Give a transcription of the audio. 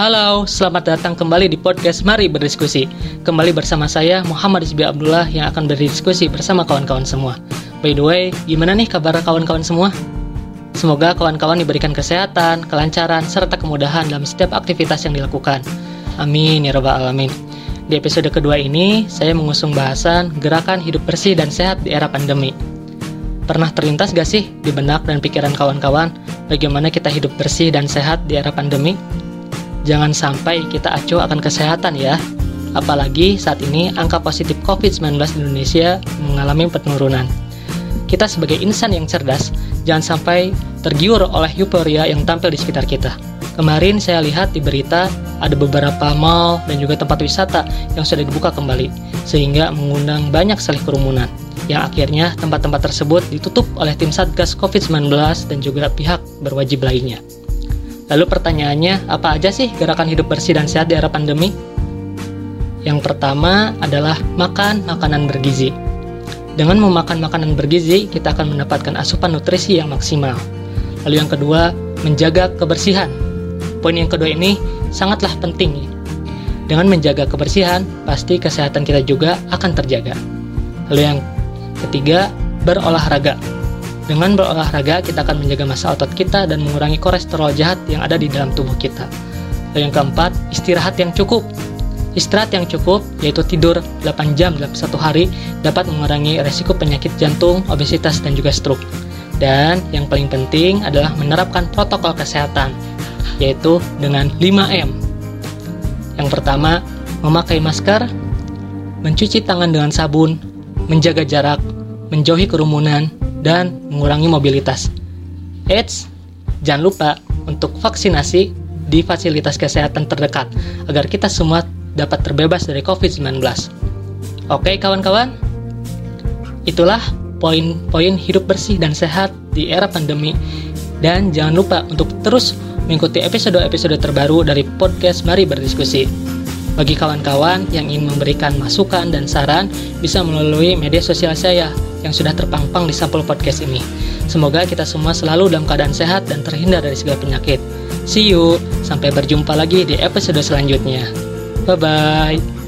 Halo, selamat datang kembali di podcast Mari Berdiskusi. Kembali bersama saya Muhammad Isbi Abdullah yang akan berdiskusi bersama kawan-kawan semua. By the way, gimana nih kabar kawan-kawan semua? Semoga kawan-kawan diberikan kesehatan, kelancaran, serta kemudahan dalam setiap aktivitas yang dilakukan. Amin ya rabbal alamin. Di episode kedua ini, saya mengusung bahasan gerakan hidup bersih dan sehat di era pandemi. Pernah terlintas gak sih di benak dan pikiran kawan-kawan bagaimana kita hidup bersih dan sehat di era pandemi? Jangan sampai kita acuh akan kesehatan ya. Apalagi saat ini angka positif COVID-19 di Indonesia mengalami penurunan. Kita sebagai insan yang cerdas, jangan sampai tergiur oleh euforia yang tampil di sekitar kita. Kemarin saya lihat di berita ada beberapa mall dan juga tempat wisata yang sudah dibuka kembali, sehingga mengundang banyak sekali kerumunan. Yang akhirnya tempat-tempat tersebut ditutup oleh tim Satgas COVID-19 dan juga pihak berwajib lainnya. Lalu pertanyaannya, apa aja sih gerakan hidup bersih dan sehat di era pandemi? Yang pertama adalah makan makanan bergizi. Dengan memakan makanan bergizi, kita akan mendapatkan asupan nutrisi yang maksimal. Lalu yang kedua, menjaga kebersihan. Poin yang kedua ini sangatlah penting. Dengan menjaga kebersihan, pasti kesehatan kita juga akan terjaga. Lalu yang ketiga, berolahraga. Dengan berolahraga, kita akan menjaga masa otot kita dan mengurangi kolesterol jahat yang ada di dalam tubuh kita. Dan yang keempat, istirahat yang cukup. Istirahat yang cukup, yaitu tidur 8 jam dalam satu hari, dapat mengurangi resiko penyakit jantung, obesitas, dan juga stroke. Dan yang paling penting adalah menerapkan protokol kesehatan, yaitu dengan 5M. Yang pertama, memakai masker, mencuci tangan dengan sabun, menjaga jarak, menjauhi kerumunan, dan mengurangi mobilitas. Eits, jangan lupa untuk vaksinasi di fasilitas kesehatan terdekat agar kita semua dapat terbebas dari COVID-19. Oke kawan-kawan, itulah poin-poin hidup bersih dan sehat di era pandemi. Dan jangan lupa untuk terus mengikuti episode-episode terbaru dari podcast Mari Berdiskusi. Bagi kawan-kawan yang ingin memberikan masukan dan saran, bisa melalui media sosial saya yang sudah terpampang di sampul podcast ini. Semoga kita semua selalu dalam keadaan sehat dan terhindar dari segala penyakit. See you, sampai berjumpa lagi di episode selanjutnya. Bye bye.